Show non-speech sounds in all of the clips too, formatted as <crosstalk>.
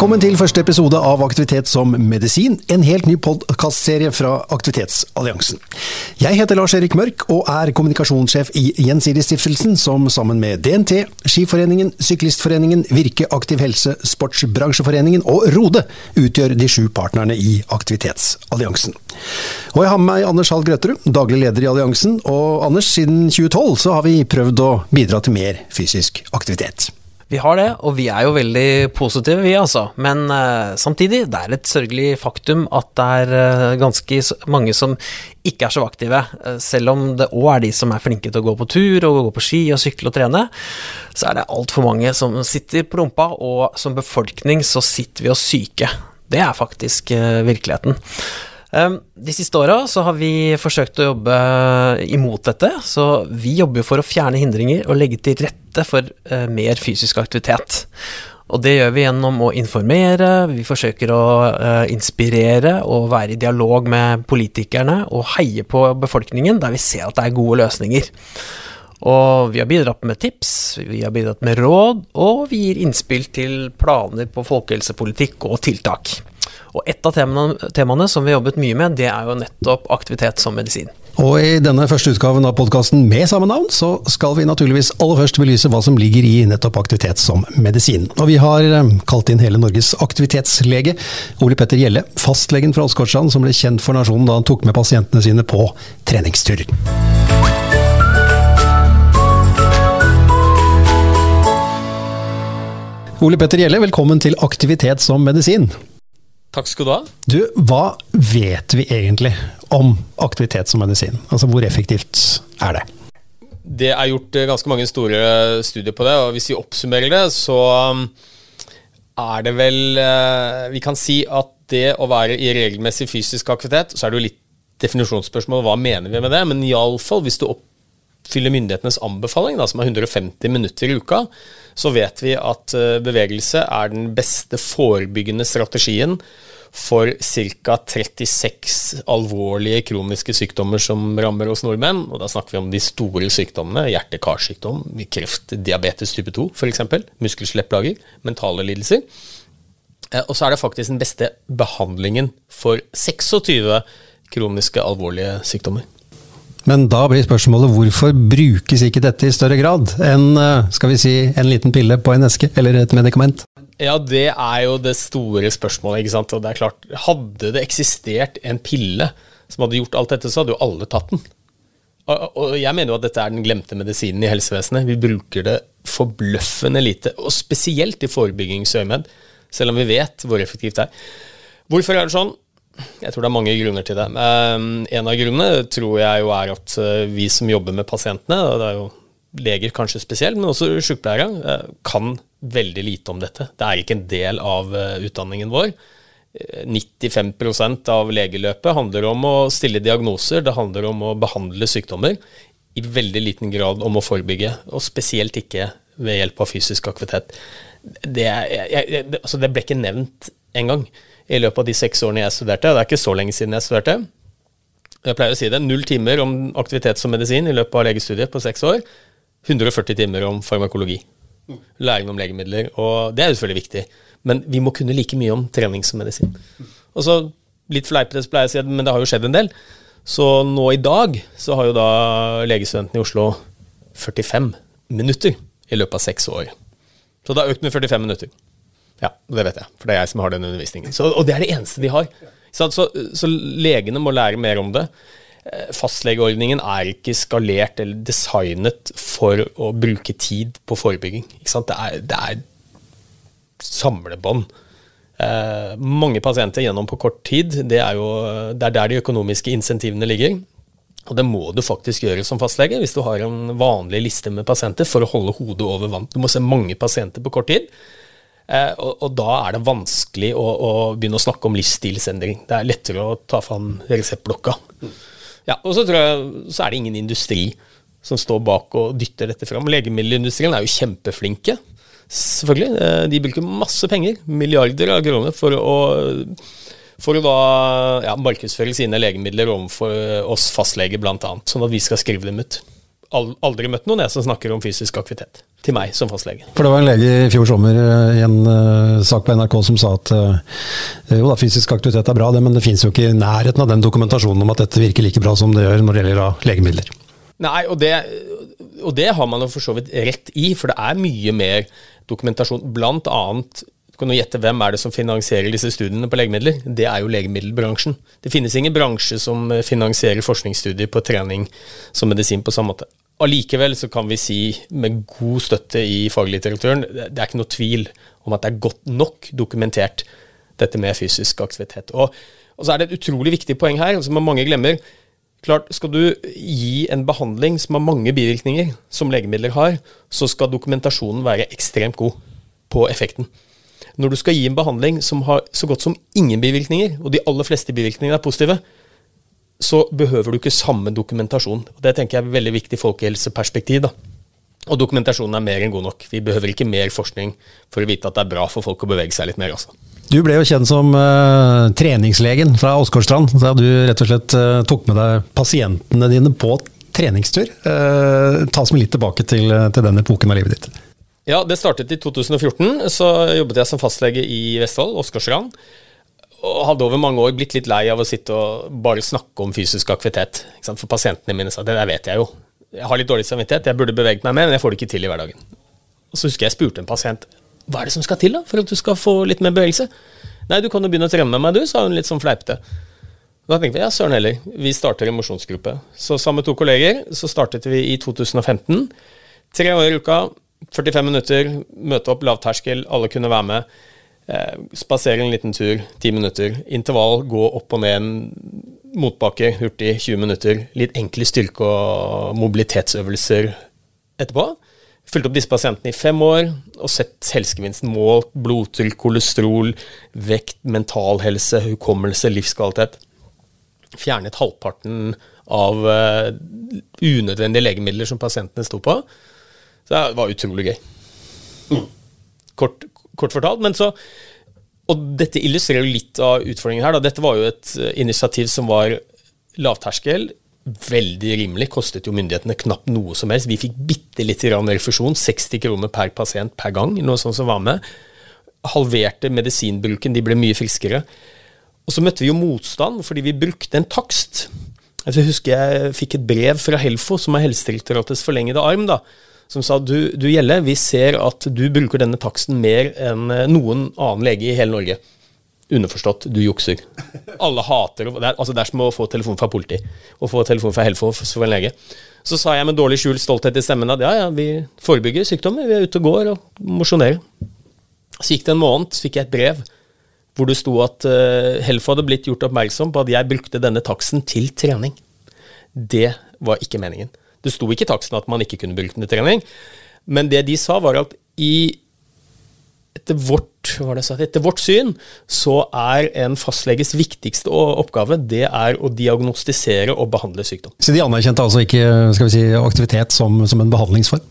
Velkommen til første episode av Aktivitet som medisin, en helt ny podkastserie fra Aktivitetsalliansen. Jeg heter Lars-Erik Mørk og er kommunikasjonssjef i Gjensidigestiftelsen, som sammen med DNT, Skiforeningen, Syklistforeningen, Virke Aktiv Helse, Sportsbransjeforeningen og Rode utgjør de sju partnerne i Aktivitetsalliansen. Og jeg har med meg Anders Hall Grøterud, daglig leder i alliansen. Og Anders, siden 2012 så har vi prøvd å bidra til mer fysisk aktivitet. Vi har det, og vi er jo veldig positive, vi altså. Men uh, samtidig, det er et sørgelig faktum at det er uh, ganske mange som ikke er så aktive. Uh, selv om det òg er de som er flinke til å gå på tur og gå på ski og sykle og trene, så er det altfor mange som sitter på rumpa, og som befolkning så sitter vi oss syke. Det er faktisk virkeligheten. Ehm, de siste åra så har vi forsøkt å jobbe imot dette, så vi jobber for å fjerne hindringer og legge til rette for eh, mer fysisk aktivitet. Og det gjør vi gjennom å informere, vi forsøker å uh, inspirere og være i dialog med politikerne og heie på befolkningen der vi ser at det er gode løsninger. Og vi har bidratt med tips, vi har bidratt med råd, og vi gir innspill til planer på folkehelsepolitikk og tiltak. Og et av temaene, temaene, som vi har jobbet mye med, det er jo nettopp aktivitet som medisin. Og i denne første utgaven av podkasten med samme navn, så skal vi naturligvis aller først belyse hva som ligger i nettopp aktivitet som medisin. Og vi har eh, kalt inn hele Norges aktivitetslege, Ole Petter Gjelle, fastlegen fra Åsgårdstrand, som ble kjent for nasjonen da han tok med pasientene sine på treningsturer. Ole Petter Gjelle, velkommen til Aktivitet som medisin. Takk skal du ha. Du, hva vet vi egentlig om aktivitet som medisin? Altså hvor effektivt er det? Det er gjort eh, ganske mange store studier på det, og hvis vi oppsummerer det, så um, er det vel eh, Vi kan si at det å være i regelmessig fysisk aktivitet, så er det jo litt definisjonsspørsmål hva mener vi med det, men iallfall hvis du oppfyller myndighetenes anbefaling, da, som er 150 minutter i uka, så vet vi at eh, bevegelse er den beste forebyggende strategien for ca. 36 alvorlige kroniske sykdommer som rammer oss nordmenn. Og da snakker vi om de store sykdommene. Hjerte-karsykdom, kreft, diabetes type 2 f.eks. Muskel-skjelettplager, mentale lidelser. Eh, og så er det faktisk den beste behandlingen for 26 kroniske alvorlige sykdommer. Men da blir spørsmålet hvorfor brukes ikke dette i større grad enn eh, skal vi si, en liten pille på en eske eller et medikament? Ja, det er jo det store spørsmålet. ikke sant? Og det er klart, Hadde det eksistert en pille som hadde gjort alt dette, så hadde jo alle tatt den. Og jeg mener jo at dette er den glemte medisinen i helsevesenet. Vi bruker det forbløffende lite, og spesielt i forebyggingsøyemed, selv om vi vet hvor effektivt det er. Hvorfor er det sånn? Jeg tror det er mange grunner til det. Um, en av grunnene tror jeg jo er at uh, vi som jobber med pasientene, det er jo leger kanskje spesielt, men også sykepleiere, uh, kan veldig lite om dette. Det er ikke en del av uh, utdanningen vår. 95% av legeløpet handler om å stille diagnoser, det handler om å behandle sykdommer. I veldig liten grad om å forebygge, og spesielt ikke ved hjelp av fysisk aktivitet. Det, jeg, jeg, det, altså det ble ikke nevnt engang i løpet av de seks årene jeg studerte. Det er ikke så lenge siden jeg studerte. Jeg pleier å si det. Null timer om aktivitet som medisin i løpet av legestudiet på seks år. 140 timer om farmakologi. Læring om legemidler. Og det er jo selvfølgelig viktig. Men vi må kunne like mye om trening som medisin. Og så litt fleipete pleier jeg å si men det har jo skjedd en del. Så nå i dag så har jo da legestudentene i Oslo 45 minutter i løpet av seks år. Så det har økt med 45 minutter. Ja, det vet jeg, for det er jeg som har den undervisningen. Så, og det er det eneste de har. Så, så, så, legene må lære mer om det. Eh, fastlegeordningen er ikke skalert eller designet for å bruke tid på forebygging. Det er, det er samlebånd. Eh, mange pasienter gjennom på kort tid. Det er jo det er der de økonomiske insentivene ligger. Og det må du faktisk gjøre som fastlege hvis du har en vanlig liste med pasienter for å holde hodet over vann. Du må se mange pasienter på kort tid. Eh, og, og, da er det vanskelig å, å, begynne å snakke om livsstilsendring. Det er lettere å ta fram reseptblokka. Ja, og så, tror jeg, så er det ingen industri som står bak og dytter dette fram. Legemiddelindustrien er jo kjempeflinke. Selvfølgelig. Eh, de bruker masse penger, milliarder av kroner, for å, for å da ja, markedsføre sine legemidler overfor oss fastleger, bl.a. Sånn at vi skal skrive dem ut. Aldri møtt noen jeg som snakker om fysisk aktivitet. Til meg som fastlege. For det var en lege i fjor sommer i en uh, sak på NRK som sa at uh, jo da, fysisk aktivitet er bra, det, men det finnes jo ikke i nærheten av den dokumentasjonen om at dette virker like bra som det gjør når det gjelder da, legemidler. Nei, og det, og det har man jo for så vidt rett i, for det er mye mer dokumentasjon. Blant annet kan du gjette hvem er det som finansierer disse studiene på legemidler? Det er jo legemiddelbransjen. Det finnes ingen bransje som finansierer forskningsstudier på trening som medisin på samme måte. Allikevel så kan vi si med god støtte i faglitteraturen det er ikke noe tvil om at det er godt nok dokumentert dette med fysisk aktivitet. Og, og så er det et utrolig viktig poeng her, som mange glemmer. Klart, Skal du gi en behandling som har mange bivirkninger, som legemidler har, så skal dokumentasjonen være ekstremt god på effekten. Når du skal gi en behandling som har så godt som ingen bivirkninger, og de aller fleste bivirkningene er positive, så behøver du ikke samme dokumentasjon. Det tenker jeg er veldig viktig folkehelseperspektiv. da. Og dokumentasjonen er mer enn god nok. Vi behøver ikke mer forskning for å vite at det er bra for folk å bevege seg litt mer. Også. Du ble jo kjent som uh, treningslegen fra Åsgårdstrand, da du rett og slett uh, tok med deg pasientene dine på treningstur. Uh, ta oss med litt tilbake til, til den epoken av livet ditt. Ja, det startet i 2014. Så jobbet jeg som fastlege i Vestfold, Åsgårdstrand. Og hadde over mange år blitt litt lei av å sitte og bare snakke om fysisk aktivitet. For pasientene mine sa det der vet jeg jo. Jeg har litt dårlig samvittighet, jeg burde beveget meg mer, men jeg får det ikke til i hverdagen. Og så husker jeg spurte en pasient hva er det som skal til da, for at du skal få litt mer bevegelse. Nei, du kan jo begynne å trene med meg, du, sa hun litt sånn fleipete. Da tenkte vi ja, søren heller, vi starter en mosjonsgruppe. Så sammen med to kolleger så startet vi i 2015. Tre år i uka, 45 minutter, møte opp lavterskel, alle kunne være med. Eh, spasere en liten tur, 10 minutter. Intervall, gå opp og ned en motbakke hurtig, 20 minutter. Litt enkle styrke- og mobilitetsøvelser etterpå. Fulgt opp disse pasientene i fem år og sett helsegevinsten målt. Blodtrykk, kolesterol, vekt, mental helse, hukommelse, livskvalitet. Fjernet halvparten av uh, unødvendige legemidler som pasientene sto på. Så det var utrolig gøy. Kort, kort, fortalt. Men så Og dette illustrerer litt av utfordringen her. Da. Dette var jo et eh, initiativ som var lavterskel. Veldig rimelig. Kostet jo myndighetene knapt noe som helst. Vi fikk bitte litt refusjon. 60 kroner per pasient per gang, noe sånt som var med. Halverte medisinbruken. De ble mye friskere. Og så møtte vi jo motstand fordi vi brukte en takst. Jeg husker jeg fikk et brev fra Helfo, som er Helsedirektoratets forlengede arm. da, som sa du, du Gjelle, vi ser at du bruker denne taksten mer enn eh, noen annen lege i hele Norge. Underforstått, du jukser. Alle hater det. Altså det er som å få telefon fra politi og få telefon fra Helfo for en lege. Så sa jeg med dårlig skjult stolthet i stemmen at ja, ja, vi forebygger sykdommer. Vi er ute og går og mosjonerer. Så gikk det en måned, så fikk jeg et brev hvor det sto at uh, Helfo hadde blitt gjort oppmerksom på at jeg brukte denne taksten til trening. Det var ikke meningen. Det sto ikke i taksten at man ikke kunne bruke den til trening, men det de sa, var at i etter vårt, sagt, etter vårt, syn så er en fastleges viktigste oppgave det er å diagnostisere og behandle sykdom. Så de anerkjente altså ikke skal vi si, aktivitet som, som en behandlingsform?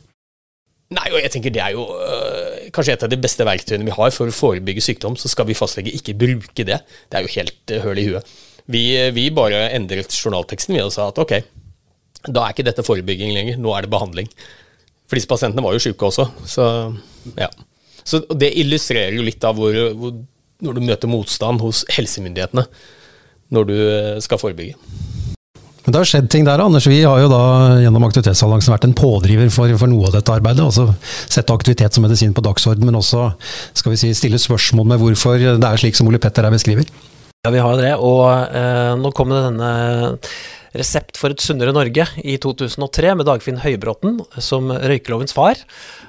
Nei, og jeg tenker det er jo øh, kanskje et av de beste verktøyene vi har for å forebygge sykdom. Så skal vi fastlege ikke bruke det. Det er jo helt øh, høl i huet. Vi, vi bare endret journalteksten vi og sa at ok, da er ikke dette forebygging lenger, nå er det behandling. For disse pasientene var jo syke også. Så, ja. så det illustrerer jo litt av hvor, hvor, når du møter motstand hos helsemyndighetene når du eh, skal forebygge. Men det har skjedd ting der, Anders. Vi har jo da gjennom Aktivitetsalliansen vært en pådriver for, for, noe av dette arbeidet. altså Sette aktivitet som medisin på dagsorden, men også skal vi si, stille spørsmål med hvorfor det er slik som Ole Petter her beskriver. Ja, vi har det. Og eh, nå kom denne Resept for et sunnere Norge i 2003 med Dagfinn Høybråten som røykelovens far.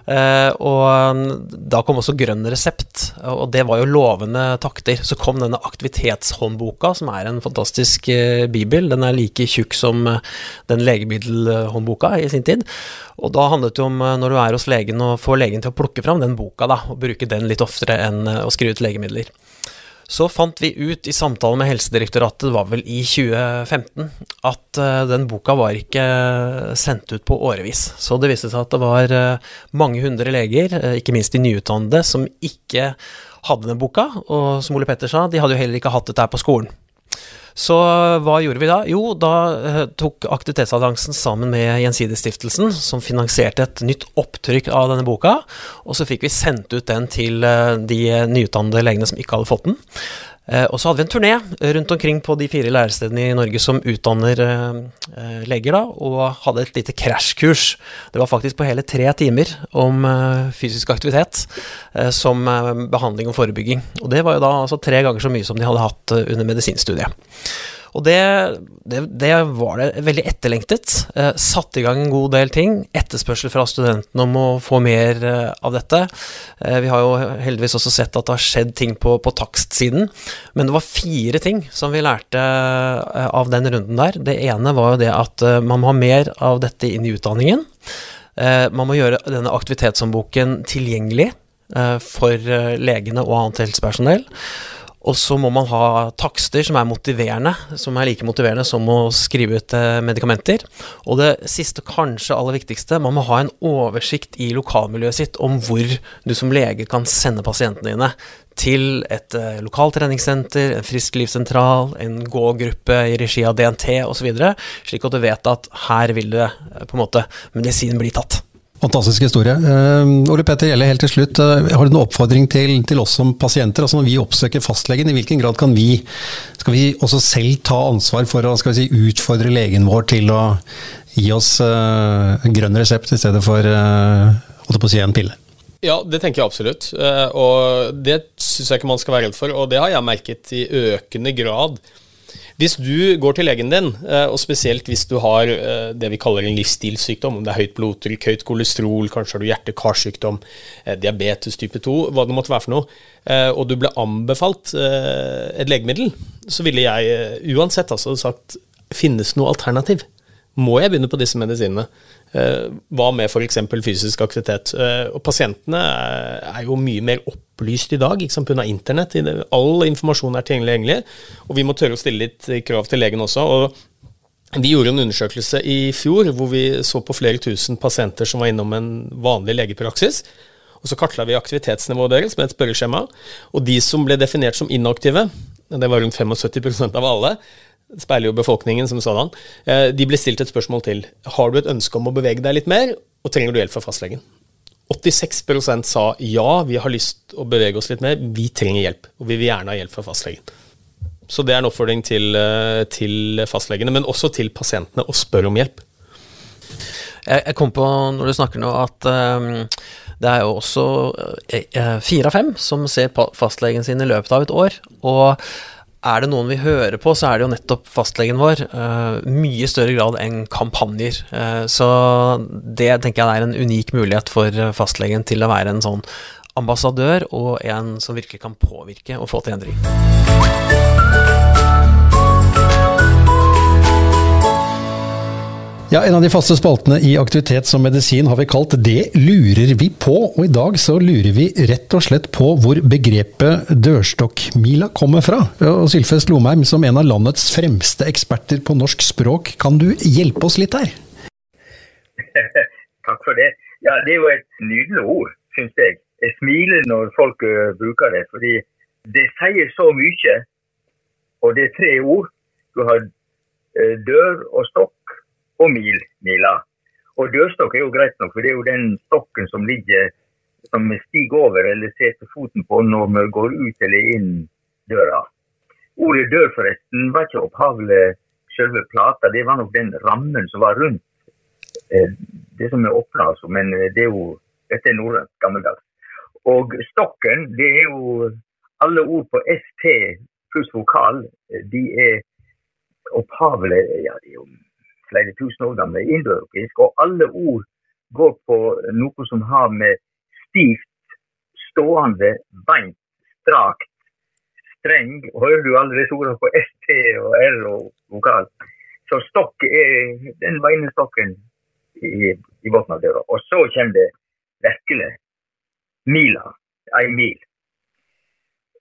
Eh, og da kom også Grønn resept, og det var jo lovende takter. Så kom denne aktivitetshåndboka, som er en fantastisk eh, bibel. Den er like tjukk som eh, den legemiddelhåndboka i sin tid. Og da handlet det om, når du er hos legen, å få legen til å plukke fram den boka, da, og bruke den litt oftere enn å skrive ut legemidler. Så fant vi ut i samtale med Helsedirektoratet, det var vel i 2015, at uh, den boka var ikke sendt ut på årevis. Så det viste seg at det var uh, mange hundre leger, ikke minst de nyutdannede, som ikke hadde den boka. Og som Ole Petter sa, de hadde jo heller ikke hatt dette her på skolen. Så hva gjorde vi da? Jo, da uh, tok Aktivitetsalliansen sammen med Gjensidigestiftelsen, som finansierte et nytt opptrykk av denne boka, og så fikk vi sendt ut den til uh, de nyutdannede legene som ikke hadde fått den. Uh, og så hadde vi en turné rundt omkring på de fire lærestedene i Norge som utdanner leger, da, og hadde et lite krasjkurs. Det var faktisk på hele tre timer om fysisk aktivitet som behandling og forebygging. Og det var jo da altså tre ganger så mye som de hadde hatt under medisinstudiet. Og det, det, det, var det veldig etterlengtet. Eh, satte i gang en god del ting. Etterspørsel fra studentene om å få mer eh, av dette. Eh, vi har jo heldigvis også sett at det har skjedd ting på, på takstsiden. Men det var fire ting som vi lærte eh, av den runden der. Det ene var jo det at eh, man må ha mer av dette inn i utdanningen. Eh, man må gjøre denne aktivitetshåndboken tilgjengelig for legene og annet helsepersonell. Og så må man ha takster som er motiverende, som er like motiverende som å skrive ut eh, medikamenter. Og det siste, kanskje aller viktigste, man må ha en oversikt i lokalmiljøet sitt om hvor du som lege kan sende pasientene dine til et uh, lokalt treningssenter, en frisklivssentral, en gågruppe i regi av DNT osv., slik at du vet at her vil det uh, på en måte medisinen bli tatt. Fantastisk historie. Uh, Ole Petter Gjelle, helt til slutt. Uh, har du noen oppfordring til, til, oss som pasienter? Altså Når vi oppsøker fastlegen, i hvilken grad kan vi, skal vi også selv ta ansvar for å si, utfordre legen vår til å gi oss uh, grønn resept i stedet for uh, si en pille? Ja, det tenker jeg absolutt. Og det syns jeg ikke man skal være redd for. Og det har jeg merket i økende grad hvis du går til legen din, eh, og spesielt hvis du har eh, det vi kaller en livsstilssykdom, om det er høyt blodtrykk, høyt kolesterol, kanskje har du hjerte-karsykdom, eh, diabetes type 2, hva det måtte være for noe, og du ble anbefalt et legemiddel, så ville jeg uansett altså sagt finnes noe alternativ. Må jeg begynne på disse medisinene? Hva med f.eks. fysisk aktivitet? Og pasientene er jo mye mer opp opplyst i dag ikke sant, pga. internett. All informasjon er tilgjengelig, og vi må tørre å stille litt krav til legen også. og vi gjorde en undersøkelse i fjor hvor vi så på flere tusen pasienter som var innom en vanlig legepraksis. Og Så kartla vi aktivitetsnivået deres med et spørreskjema. Og de som ble definert som inaktive, det var rundt 75% av alle, speiler jo befolkningen som sådan, eh, de ble stilt et spørsmål til. Har du et ønske om å bevege deg litt mer, og trenger du hjelp fra fastlegen? 86% sa ja, vi har lyst å bevege oss litt mer, vi trenger hjelp. Og vi vil gjerne ha hjelp fra fastlegen. Så det er en oppfordring til, eh, til fastlegene, men også til pasientene, å spørre om hjelp. Jeg, kom på, når du snakker nå, at um, det er jo også uh, fire av fem som ser fastlegen sin i løpet av et år. Og er det noen vi hører på, så er det jo nettopp fastlegen vår. Uh, mye større grad enn kampanjer. Uh, så det tenker jeg er en unik mulighet for fastlegen til å være en sånn ambassadør, og en som virkelig kan påvirke og få til endring. Ja, En av de faste spaltene i Aktivitet som medisin har vi kalt Det lurer vi på. Og i dag så lurer vi rett og slett på hvor begrepet dørstokkmila kommer fra. Og Sylfest Lomheim, som en av landets fremste eksperter på norsk språk, kan du hjelpe oss litt her? <laughs> Takk for det. Ja, Det er jo et nydelig ord, syns jeg. Jeg smiler når folk uh, bruker det, fordi det sier så mye. Og det er tre ord. Du har uh, dør og stokk og mil, mila. Og dørstokk er jo greit nok, for det er jo den stokken som ligger som stiger over eller setter foten på når vi går ut eller inn døra. Ordet dør forresten var ikke opphavlig selve plata, det var nok den rammen som var rundt eh, det som er åpna, altså. Men eh, det er jo, dette er norrønt, gammeldags. Og stokken, det er jo alle ord på ST pluss vokal. De er opphavlig Ja, flere tusen år gamle indoeuropeisk, og alle ord går på noe som har med stivt, stående, beint, strakt, streng Hører du alle disse ordene på ST og R og vokal? Så stokk er den beinestokken i, i bunnen av døra. Og så kommer det virkelig mila, ei mil.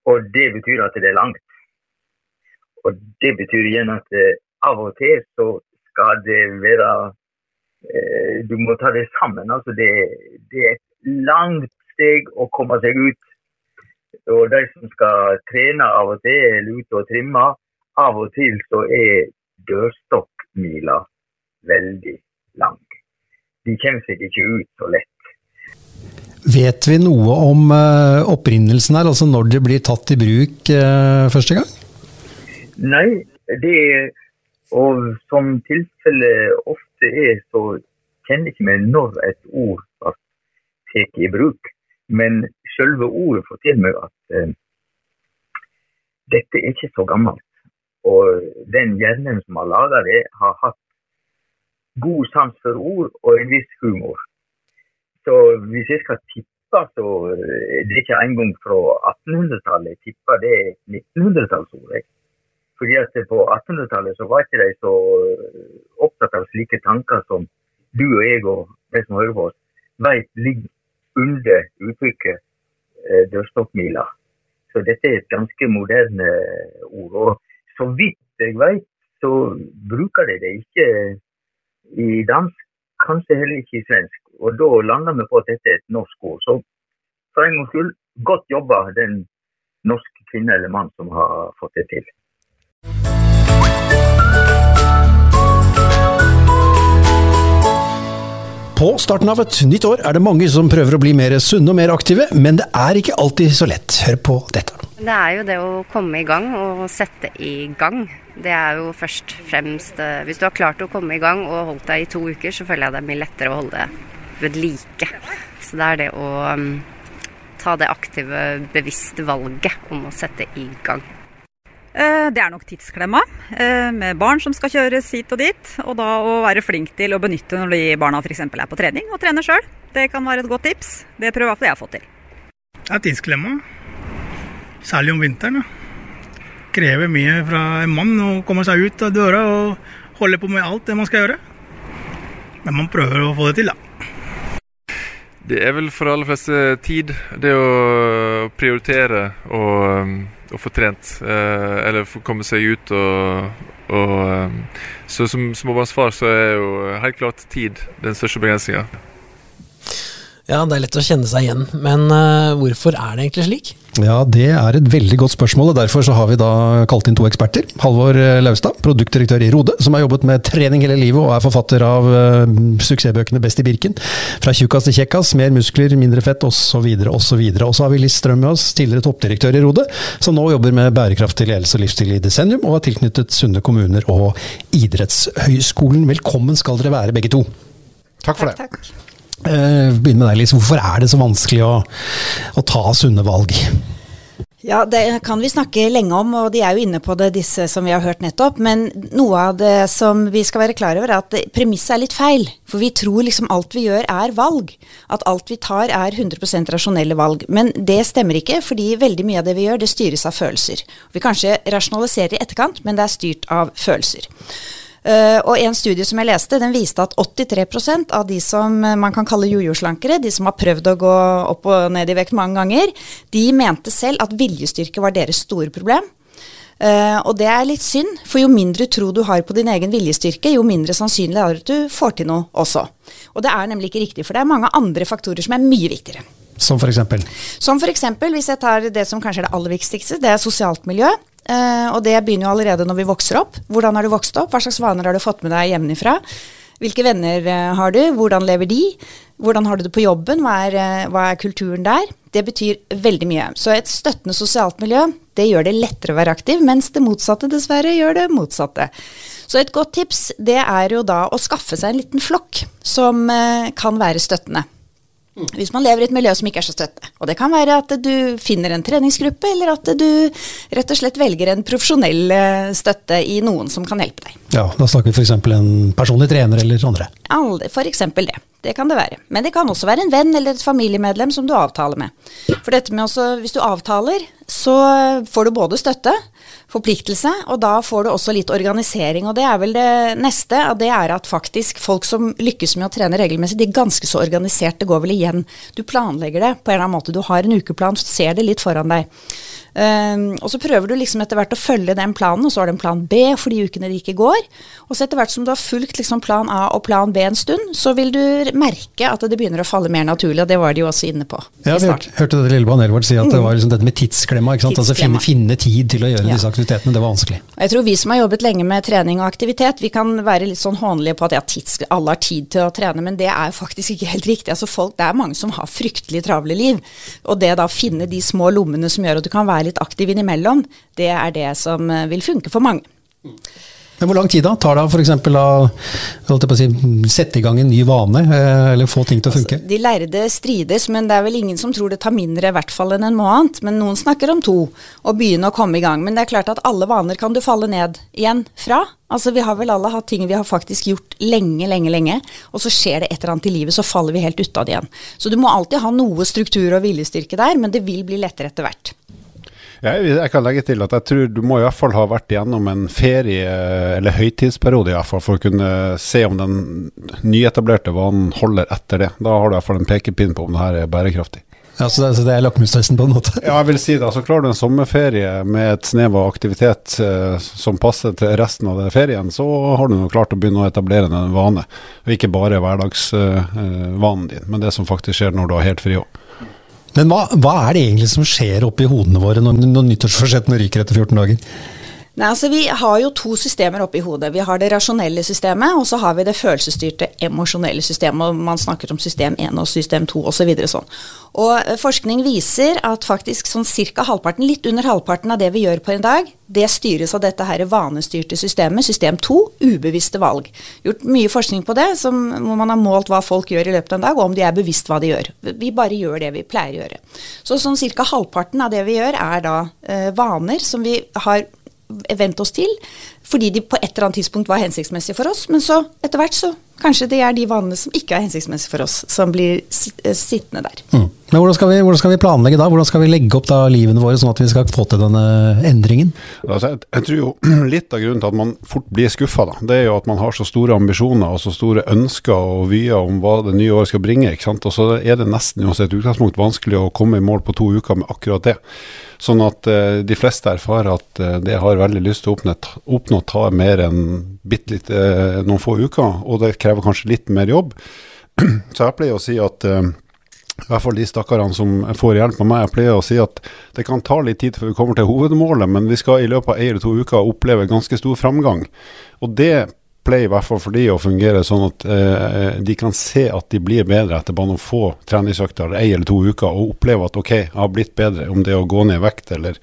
Og det betyr at det er langt. Og det betyr igjen at eh, av og til så skal det være eh, Du må ta det sammen. Altså det, det, er et langt steg å komme seg ut. Og de som skal trene av og til, eller ute og trimme, av og til så er dørstokkmila veldig lang. De kommer seg ikke ut så lett. Vet vi noe om uh, opprinnelsen her, altså når det blir tatt i bruk uh, første gang? Nei, det og som tilfellet ofte er, så kjenner ikke vi når et ord blir tatt i bruk. Men selve ordet forteller meg at eh, dette er ikke så gammelt. Og den hjernen som har laga det, har hatt god sans for ord og en viss humor. Så hvis jeg skal tippe, så er det ikke engang fra 1800-tallet. Jeg tipper det er 1900-tallsord. Fordi at på 1800-tallet så var ikke de så opptatt av slike tanker som du og jeg og de som hører på oss, vet ligger under uttrykket eh, dørstokkmila. Så dette er et ganske moderne ord. Og så vidt jeg vet, så bruker de det ikke i dansk, kanskje heller ikke i svensk. Og da lander vi på at dette er et norsk ord. Så for en gangs skyld, godt jobba den norske kvinne eller mann som har fått det til. På starten av et nytt år er det mange som prøver å bli mer sunne og mer aktive, men det er ikke alltid så lett. Hør på dette. Det er jo det å komme i gang og sette i gang. Det er jo først fremst eh, Hvis du har klart å komme i gang og holdt deg i to uker, så føler jeg det er mye lettere å holde det ved like. Så det er det å um, ta det aktive, bevisste valget om å sette i gang. Eh, det er nok tidsklemma, eh, med barn som skal kjøres hit og dit. Og da å være flink til å benytte når de barna f.eks. er på trening og trener sjøl. Det kan være et godt tips. Det prøver i hvert fall jeg har fått til. Det er tidsklemma. Særlig om vinteren. Krever mye fra en mann å komme seg ut av døra og holde på med alt det man skal gjøre. Men man prøver å få det til, da. Det er vel for de aller fleste tid. Det å prioritere og, og få trent. Eh, eller få komme seg ut og, og Så som småbarnsfar så er jo helt klart tid den største begrensninga. Ja, det er lett å kjenne seg igjen, men uh, hvorfor er det egentlig slik? Ja, Det er et veldig godt spørsmål, og derfor så har vi da kalt inn to eksperter. Halvor Laustad, produktdirektør i Rode, som har jobbet med trening hele livet og er forfatter av uh, suksessbøkene Best i Birken. Fra tjukkas til kjekkas, mer muskler, mindre fett osv. osv. Og så har vi Liss Strøm med oss, tidligere toppdirektør i Rode, som nå jobber med bærekraftig ledelse og livsstil i Desennium, og er tilknyttet Sunne kommuner og Idrettshøgskolen. Velkommen skal dere være, begge to. Takk for det. Takk, takk. Uh, begynne med deg, Lise. Hvorfor er det så vanskelig å, å ta sunne valg? Ja, det kan vi snakke lenge om, og de er jo inne på det, disse som vi har hørt nettopp. Men noe av det som vi skal være klar over, er at premisset er litt feil. For vi tror liksom alt vi gjør er valg. At alt vi tar er 100% rasjonelle valg. Men det stemmer ikke, fordi veldig mye av det vi gjør, det styres av følelser. Vi kanskje rasjonaliserer i etterkant, men det er styrt av følelser. Uh, og en studie som jeg leste, den viste at 83% av de som man kan kalle jojo-slankere, de som har prøvd å gå opp og ned i vekt mange ganger, de mente selv at viljestyrke var deres store problem. Uh, og det er litt synd, for jo mindre tro du har på din egen viljestyrke, jo mindre sannsynlig er det at du får til noe også. Og det er nemlig ikke riktig, for det er mange andre faktorer som er mye viktigere. Som for eksempel? Som for eksempel, hvis jeg tar det som kanskje er det aller viktigste, det er sosialt miljø. Uh, og det begynner jo allerede når vi vokser opp. Hvordan har du vokst opp? Hva slags vaner har du fått med deg hjemmefra? Hvilke venner uh, har du? Hvordan lever de? Hvordan har du det på jobben? Hva er, uh, hva er, kulturen der? Det betyr veldig mye. Så et støttende sosialt miljø, det gjør det lettere å være aktiv, mens det motsatte dessverre gjør det motsatte. Så et godt tips, det er jo da å skaffe seg en liten flokk som kan være støttende. Hvis man lever i et miljø som ikke er så støtte. Og det kan være at du finner en treningsgruppe, eller at du rett og slett velger en profesjonell eh, støtte i noen som kan hjelpe deg. Ja, Da snakker vi f.eks. en personlig trener eller andre? For eksempel det. Det kan det være. Men det kan også være en venn eller et familiemedlem som du avtaler med. For dette med også, hvis du avtaler, så får du både støtte, forpliktelse, og da får du også litt organisering. Og det er vel det neste, og det er at faktisk folk som lykkes med å trene regelmessig, de er ganske så organisert. Det går vel igjen. Du planlegger det på en eller annen måte. Du har en ukeplan, ser det litt foran deg. Um, og så prøver du liksom etter hvert å følge den planen, og så har du en plan B for de ukene det ikke går. Og så etter hvert som du har fulgt liksom plan A og plan B en stund, så vil du merke at det begynner å falle mer naturlig, og det var de jo også inne på. Ja, vi hørte, hørte det lille Banelvard si at det var liksom dette med tidsklemma. ikke sant? Altså finne, finne, tid til å gjøre ja. disse aktivitetene, det var vanskelig. Jeg tror vi som har jobbet lenge med trening og aktivitet, vi kan være litt sånn hånlige på at ja, tids, alle har tid til å trene, men det er faktisk ikke helt riktig. Altså folk, det er mange som har fryktelig travle liv, og det da å finne de små lommene som gjør at du kan være litt aktiv innimellom, det er det som eh, vil funke for mange. Men Hvor lang tid da tar det f.eks. å si, sette i gang en ny vane, eh, eller få ting til å funke? Altså, de lærde strides, men det er vel ingen som tror det tar mindre i hvert fall enn en måned. Men noen snakker om to, og begynne å komme i gang. Men det er klart at alle vaner kan du falle ned igjen fra. Altså Vi har vel alle hatt ting vi har faktisk gjort lenge, lenge, lenge, og så skjer det et eller annet i livet, så faller vi helt ut av det igjen. Så du må alltid ha noe struktur og viljestyrke der, men det vil bli lettere etter hvert. Jeg, jeg, kan legge til at jeg tror du må i hvert fall ha vært igjennom en ferie, eller høytidsperiode i hvert fall, for å kunne se om den nyetablerte vanen holder etter det. Da har du i hvert fall en pekepinn på om det her er bærekraftig. Ja, Så det, så det er lakmustesten på en måte? Ja, jeg vil si det. Altså Klarer du en sommerferie med et snev av aktivitet eh, som passer til resten av ferien, så har du nå klart å begynne å etablere en vane. Og ikke bare hverdagsvanen eh, din, men det som faktisk skjer når du har helt fri òg. Men hva, hva, er det egentlig som skjer oppi hodene våre når, når nyttårsforsettene ryker etter 14 dager? Nei, altså Vi har jo to systemer oppi hodet. Vi har det rasjonelle systemet, og så har vi det følelsesstyrte emosjonelle systemet. og Man snakker om system 1 og system 2 osv. Så sånn. Og eh, forskning viser at faktisk sånn ca. halvparten, litt under halvparten av det vi gjør på en dag, det styres av dette her vanestyrte systemet, system 2, ubevisste valg. Gjort mye forskning på det, som, hvor man har målt hva folk gjør i løpet av en dag, og om de er bevisst hva de gjør. Vi bare gjør det vi pleier å gjøre. Så sånn ca. halvparten av det vi gjør, er da eh, vaner som vi har vent oss til, fordi de på et eller annet tidspunkt var hensiktsmessige for oss. Men så etter hvert så kanskje det er de vanene som ikke er hensiktsmessige for oss, som blir eh, sittende der. Mm. Men hvordan skal, vi, hvordan skal, vi, planlegge da? Hvordan skal vi legge opp da livene våre sånn at vi skal få til denne endringen? Altså, jeg, jeg, tror jo <clears throat> litt av grunnen til at man fort blir skuffa, det er jo at man har så store ambisjoner og så store ønsker og vyer om hva det nye året skal bringe. ikke sant? Og så er det nesten uansett utgangspunkt vanskelig å komme i mål på to uker med akkurat det. Sånn at uh, de fleste erfarer at uh, det har veldig lyst til å oppnå, oppnå tar mer enn bitte litt uh, noen få uker, og det krever kanskje litt mer jobb. <clears throat> Så jeg pleier å si at i hvert fall de stakkarene som får hjelp av meg, jeg pleier å si at det kan ta litt tid før vi kommer til hovedmålet, men vi skal i løpet av ei eller to uker oppleve ganske stor framgang. Og det pleier i hvert fall for de å fungere sånn at eh, de kan se at de blir bedre etter bare noen få treningsøkter ei eller to uker, og oppleve at ok, jeg har blitt bedre. Om det å gå ned i vekt eller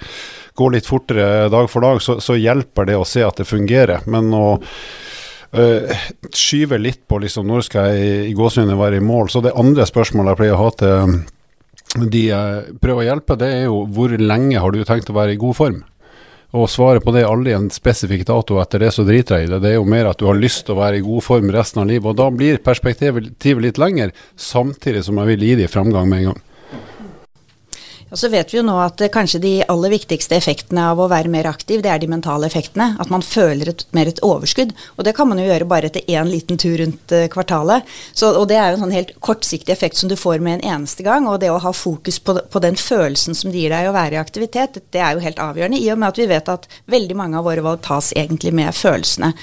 gå litt fortere dag for dag, så, så hjelper det å se at det fungerer. Men å uh, skyve litt på liksom, når skal jeg i gåsehudet være i mål, så det andre spørsmålet jeg pleier å ha til de jeg prøver å hjelpe, det er jo hvor lenge har du tenkt å være i god form? Og svaret på det er aldri en spesifikk dato, etter det så driter jeg i det. Det er jo mer at du har lyst til å være i god form resten av livet. Og da blir perspektivet litt lenger, samtidig som jeg vil gi dem framgang med en gang. Og så vet vi jo nå at eh, kanskje de aller viktigste effektene av å være mer aktiv, det er de mentale effektene. At man føler et, mer et overskudd. Og det kan man jo gjøre bare etter én liten tur rundt uh, kvartalet. Så, og det er jo en sånn helt kortsiktig effekt som du får med en eneste gang. Og det å ha fokus på, på den følelsen som det gir deg å være i aktivitet, det er jo helt avgjørende. I og med at vi vet at veldig mange av våre valg tas egentlig med følelsene.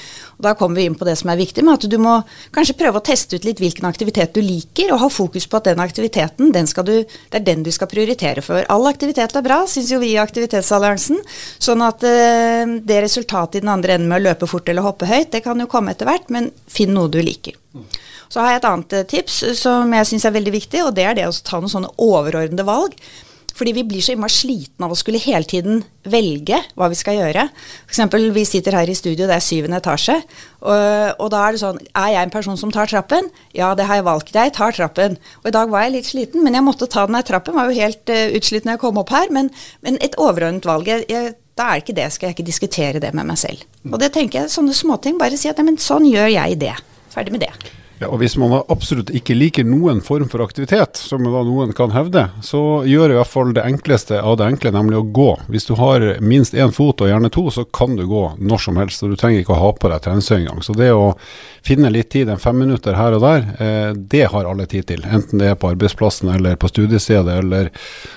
Da kommer vi inn på det som er viktig, med at du må kanskje prøve å teste ut litt hvilken aktivitet du liker, og ha fokus på at den aktiviteten, den du, det er den du skal prioritere for. All aktivitet er bra, syns jo vi i Aktivitetsalliansen. Sånn at eh, det resultatet i den andre enden med å løpe fort eller hoppe høyt, det kan jo komme etter hvert, men finn noe du liker. Så har jeg et annet eh, tips som jeg syns er veldig viktig, og det er det å ta noen sånne overordnede valg. Fordi vi blir så innmari slitne av å skulle hele tiden velge hva vi skal gjøre. F.eks. vi sitter her i studio, det er syvende etasje. Og, og, da er det sånn Er jeg en person som tar trappen? Ja, det har jeg valgt. Jeg tar trappen. Og i dag var jeg litt sliten, men jeg måtte ta den her trappen. Var jo helt uh, utslitt når jeg kom opp her. Men, men et overordnet valg. Jeg, da er det ikke det, skal jeg ikke diskutere det med meg selv. Og det tenker jeg, sånne småting. Bare si at men sånn gjør jeg det. Ferdig med det. Ja, og Hvis man absolutt ikke liker noen form for aktivitet, som da noen kan hevde, så gjør i hvert fall det enkleste av det enkle, nemlig å gå. Hvis du har minst én fot, og gjerne to, så kan du gå når som helst. og Du trenger ikke å ha på deg treningstøy engang. Så det å finne litt tid, en fem minutter her og der, eh, det har alle tid til. Enten det er på arbeidsplassen eller på studiestedet, eller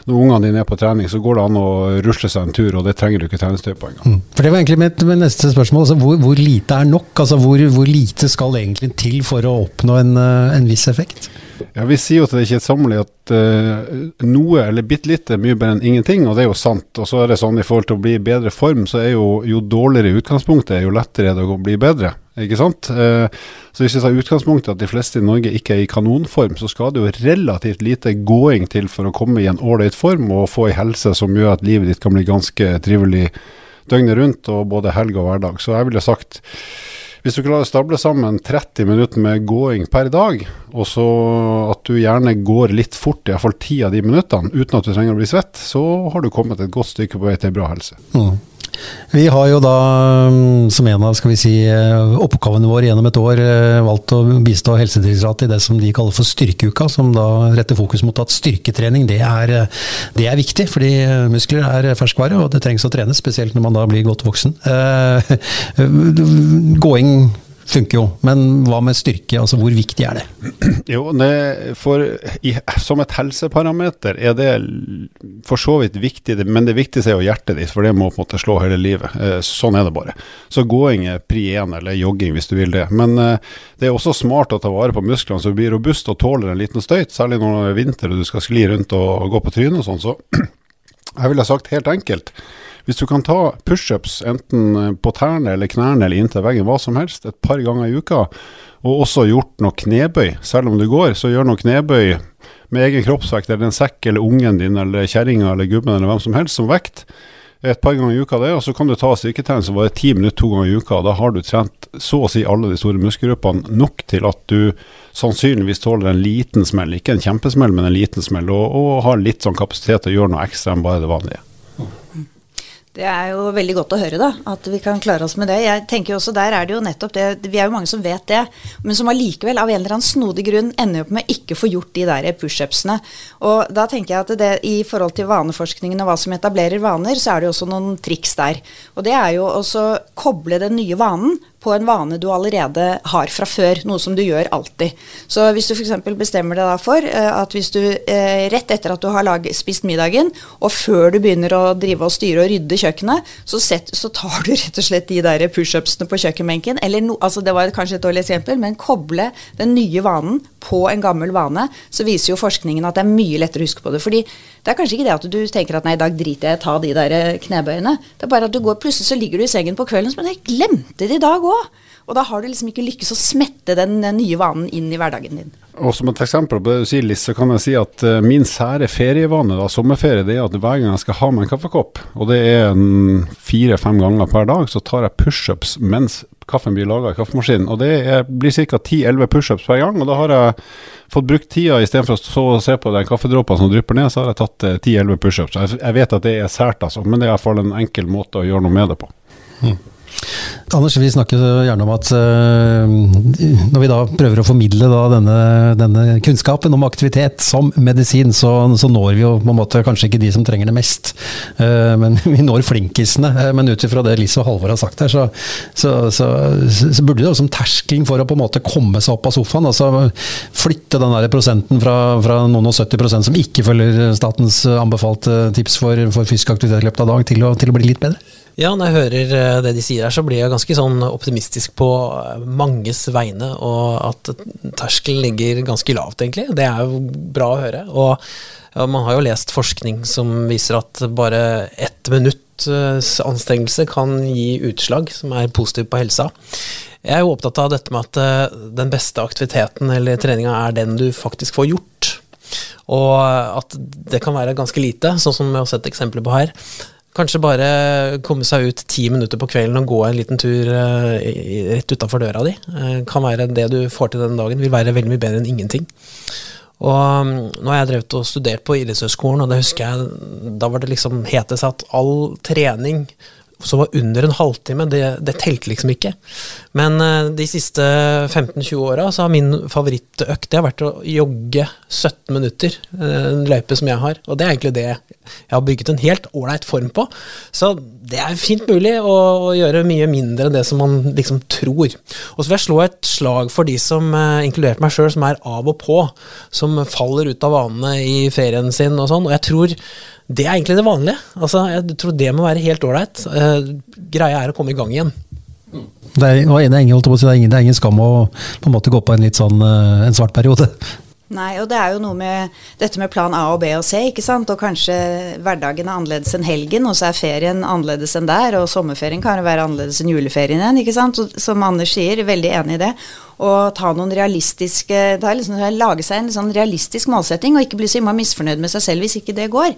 når ungene dine er på trening, så går det an å rusle seg en tur, og det trenger du ikke treningstøy på engang. Mm. For Det var egentlig mitt neste spørsmål. Altså, hvor, hvor, lite er nok? Altså, hvor, hvor, lite skal egentlig til for å oppnå en, eh, en viss effekt? Ja, Vi sier jo til det kjedsommelige at uh, noe eller bitte litt er mye bedre enn ingenting, og det er jo sant. Og så er det sånn i forhold til å bli i bedre form, så er jo, jo dårligere utgangspunktet, jo lettere er det å bli bedre. Ikke sant? Uh, så hvis vi tar utgangspunktet at de fleste i Norge ikke er i kanonform, så skal det jo relativt lite gåing til for å komme i en ålreit form og få ei helse som gjør at livet ditt kan bli ganske trivelig døgnet rundt, og både helg og hverdag. Så jeg ville sagt hvis du klarer å stable sammen 30 minutter med gåing per dag, og så at du gjerne går litt fort, iallfall ti av de minuttene, uten at du trenger å bli svett, så har du kommet et godt stykke på vei til bra helse. Mm. Vi har jo da, mm, som en av skal vi si, eh, oppgavene våre gjennom et år, eh, valgt å bistå Helsedirektoratet i det som de kaller for Styrkeuka, som da retter fokus mot at styrketrening det er, eh, det er viktig. Fordi muskler er ferskvare, og det trengs å trenes, spesielt når man da blir godt voksen. <laughs> Gåing funker jo, men hva med styrke? altså Hvor viktig er det? <clears throat> Jo, det for, i, Som et helseparameter er det for så vidt viktig, men det viktigste er jo hjertet ditt, for det må på en måte slå hele livet. Eh, sånn er det bare. Så gåing er pri én, eller jogging hvis du vil det. Men eh, det er også smart å ta vare på musklene så du blir robust og tåler en liten støyt, særlig når det er vinter og du skal skli rundt og gå på trynet og sånn. Så <clears throat> jeg ville sagt helt enkelt hvis du kan ta pushups enten eh, på tærne eller knærne eller inntil veggen, hva som helst, et par ganger i uka, og også gjort noe knebøy, selv om du går, så gjør noe knebøy med egen kroppsvekt, eller en sekk, eller ungen din, eller kjerringa, eller gubben, eller hvem som helst, som vekt. Et par ganger i uka, det, og så kan du ta styrketrening som varer ti minutter to ganger i uka. Da har du trent så å si alle de store muskelgruppene nok til at du sannsynligvis tåler en liten smell, ikke en kjempesmell, men en liten smell, og, og har litt sånn kapasitet til å gjøre noe ekstra enn bare det vanlige. Det er jo veldig godt å høre, da. At vi kan klare oss med det. Jeg tenker jo også Der er det jo nettopp det Vi er jo mange som vet det, men som allikevel av en eller annen snodig grunn ender opp med ikke å få gjort de der pushupsene. Og da tenker jeg at det i forhold til vaneforskningen og hva som etablerer vaner, så er det jo også noen triks der. Og det er jo også koble den nye vanen på en vane du allerede har fra før, noe som du gjør alltid. Så hvis du f.eks. bestemmer deg for uh, at hvis du uh, rett etter at du har lag, spist middagen, og før du begynner å drive og styre og rydde kjøkkenet, så, set, så tar du <laughs> rett og slett de der pushupsene på kjøkkenbenken. Eller no, altså det var kanskje et dårlig eksempel, men koble den nye vanen på en gammel vane, så viser jo forskningen at det er mye lettere å huske på det. fordi det er kanskje ikke det at du tenker at nei, i dag driter jeg i å ta de der eh, knebøyene. Det er bare at du går, plutselig så ligger du i sengen på kvelden men jeg glemte det i dag òg. Og da har du liksom ikke lykkes å smette den eh, nye vanen inn i hverdagen din. Og Som et eksempel på det du sier, Liss, så kan jeg si at uh, min sære ferievane, da, sommerferie, det er at hver gang jeg skal ha meg en kaffekopp, og det er fire-fem ganger per dag, så tar jeg pushups mens kaffen blir laga i kaffemaskinen. Og det er, blir ca. 10-11 pushups hver gang. Og da har jeg fått brukt tida istedenfor å se på den kaffedråpene som drypper ned, så har jeg tatt 10-11 eh, pushups. Jeg, jeg vet at det er sært, altså, men det er iallfall en enkel måte å gjøre noe med det på. Mm. Anders, vi snakker gjerne om at uh, når vi da prøver å formidle denne, denne, kunnskapen om aktivitet som medisin, så, så, når vi jo på en måte kanskje ikke de som trenger det mest, uh, men <laughs> vi når flinkisene. Uh, men ut ifra det Lise og Halvor har sagt her, så, så, så, burde det jo som terskelen for å på en måte komme seg opp av sofaen, altså flytte den der prosenten fra, fra noen og 70 prosent som ikke følger statens anbefalte tips for, for fysisk aktivitet i løpet av dag, til å, til å bli litt bedre? Ja, når jeg hører eh, det de sier her, så blir jeg ganske sånn optimistisk på eh, manges vegne, og at terskelen ligger ganske lavt, egentlig. Det er jo bra å høre. Og ja, man har jo lest forskning som viser at bare ett minutts anstrengelse kan gi utslag som er positivt på helsa. Jeg er jo opptatt av dette med at eh, den beste aktiviteten eller treninga er den du faktisk får gjort. Og at det kan være ganske lite, sånn som vi har sett eksempler på her. Kanskje bare komme seg ut ti minutter på kvelden og gå en liten tur uh, rett utafor døra di. Uh, kan være det du får til den dagen, vil være veldig mye bedre enn ingenting. Og um, nå har jeg drevet og studert på idrettshøyskolen, og det husker jeg Da var det liksom het seg at all trening som var under en halvtime, det, det telte liksom ikke. Men eh, de siste 15-20 åra så har min favorittøkt det har vært å jogge 17 minutter. eh, En løype som jeg har. Og det er egentlig det jeg har bygget en helt ålreit form på. Så det er fint mulig å, gjøre mye mindre enn det som man liksom tror. Og så vil jeg slå et slag for de som, eh, inkludert meg sjøl, som er av og på. Som faller ut av vanene i ferien sin og sånn. Og jeg tror det er egentlig det vanlige. Altså, jeg tror det må være helt ålreit. Uh, greia er å komme i gang igjen. Det er, ingen, det, er ingen, det er ingen skam å på en måte gå på en litt sånn eh, en svart periode. Nei, og det er jo noe med dette med plan A og B og C, ikke sant. Og kanskje hverdagen er annerledes enn helgen, og så er ferien annerledes enn der. Og sommerferien kan jo være annerledes enn juleferien igjen, ikke sant. Og, som Anders sier, veldig enig i det. Og ta noen realistiske da, liksom, Lage seg en sånn realistisk målsetting, og ikke bli så innmari misfornøyd med seg selv hvis ikke det går.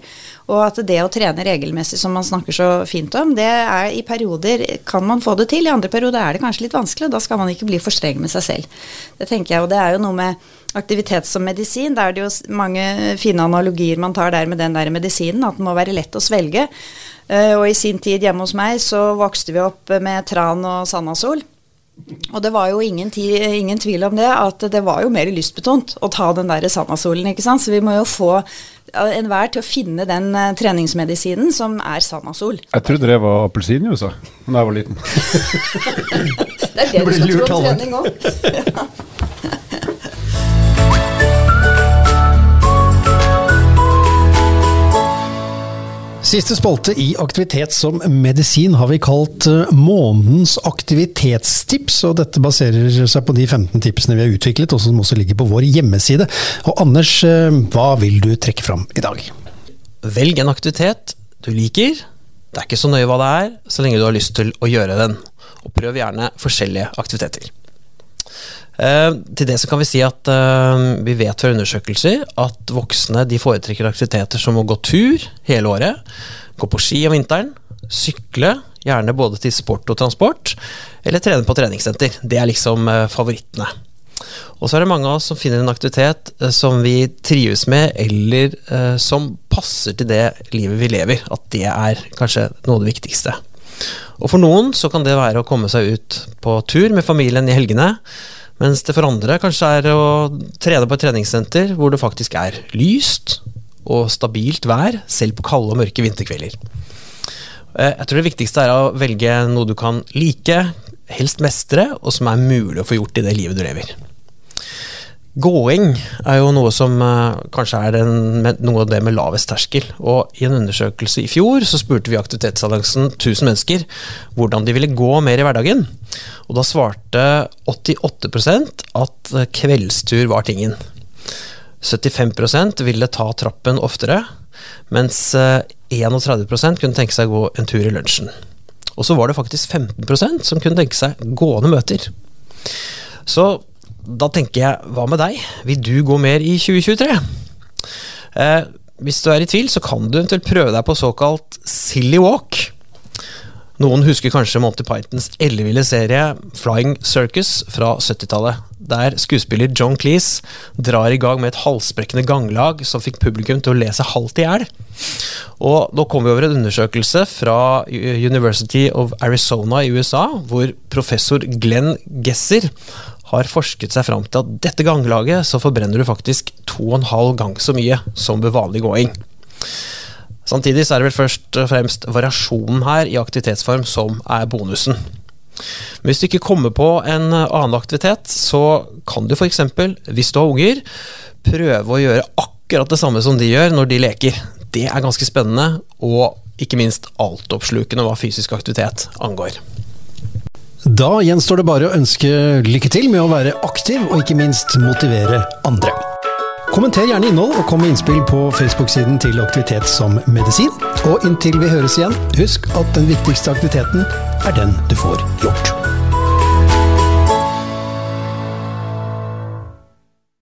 Og at det å trene regelmessig, som man snakker så fint om, det er i perioder kan man få det til, i andre perioder er det kanskje litt vanskelig, og da skal man ikke bli for streng med seg selv. Det tenker jeg, og det er jo noe med aktivitet som medisin. Da er det jo mange fine analogier man tar der med den der medisinen, at den må være lett å svelge. Eh, Og i sin tid hjemme hos meg så vokste vi opp med tran og sandasol. Og det var jo ingen, ti, ingen tvil om det, at det var jo mer lystbetont å ta den der sandasolen, ikke sant. Så vi må jo få enhver til å finne den uh, treningsmedisinen som er sandasol. Jeg trodde det var appelsinjuice da jeg var liten. <laughs> Det er det du skal tro om trening òg. <laughs> Siste spalte i Aktivitet som medisin har vi kalt eh, månedens aktivitetstips, og dette baserer seg på de 15 tipsene vi har utviklet, og som også ligger på vår hjemmeside. Og Anders, eh, hva vil du trekke fram i dag? Velg en aktivitet du liker. Det er ikke så nøye hva det er, så lenge du har lyst til å gjøre den. Og prøv gjerne forskjellige aktiviteter. Eh, til det så kan vi si at eh, vi vet fra undersøkelser at voksne de foretrekker aktiviteter som å gå tur hele året, gå på ski om vinteren, sykle, gjerne både til sport og transport, eller trene på treningssenter. Det er liksom eh, favorittene. Og så er det mange av oss som finner en aktivitet som vi trives med, eller som passer til det livet vi lever. At det er kanskje noe av det viktigste. Og for noen så kan det være å komme seg ut på tur med familien i helgene. Mens det for andre kanskje er å trene på et treningssenter hvor det faktisk er lyst og stabilt vær, selv på kalde og mørke vinterkvelder. Eh, Jeg tror det viktigste er å velge noe du kan like, helst mestre, og som er mulig å få gjort i det livet du lever. Gåing er jo noe som eh, kanskje er den, noe av det med lavest terskel. Og i en undersøkelse i fjor så spurte vi Aktivitetsalliansen 1000 mennesker hvordan de ville gå mer i hverdagen. Og da svarte 88 at eh, kveldstur var tingen. 75% ville ta trappen oftere, mens eh, 31 kunne tenke seg å gå en tur i lunsjen. Og så var det faktisk 15% som kunne tenke seg gående møter. Så da tenker jeg, hva med deg? Vil du gå mer i 2023? Eh, hvis du er i tvil, så kan du eventuelt prøve deg på såkalt silly walk. Noen husker kanskje Monty Pythons elleville serie Flying Circus fra 70-tallet, der skuespiller John Cleese drar i gang med et halsbrekkende ganglag som fikk publikum til å le seg halvt i hjel. Og nå kommer vi over en undersøkelse fra University of Arizona i USA, hvor professor Glenn Gesser har forsket seg fram til at dette ganglaget så forbrenner du faktisk to og en halv gang så mye som ved vanlig gåing. Samtidig så er det vel først og fremst variasjonen her i aktivitetsform som er bonusen. Men hvis du ikke kommer på en annen aktivitet, så kan du f.eks., hvis du har unger, prøve å gjøre akkurat det samme som de gjør når de leker. Det er ganske spennende, og ikke minst altoppslukende hva fysisk aktivitet angår. Da gjenstår det bare å ønske lykke til med å være aktiv, og ikke minst motivere andre. Kommenter gjerne innhold og kom med innspill på Facebook-siden til Aktivitet som medisin. Og inntil vi høres igjen, husk at den viktigste aktiviteten er den du får gjort.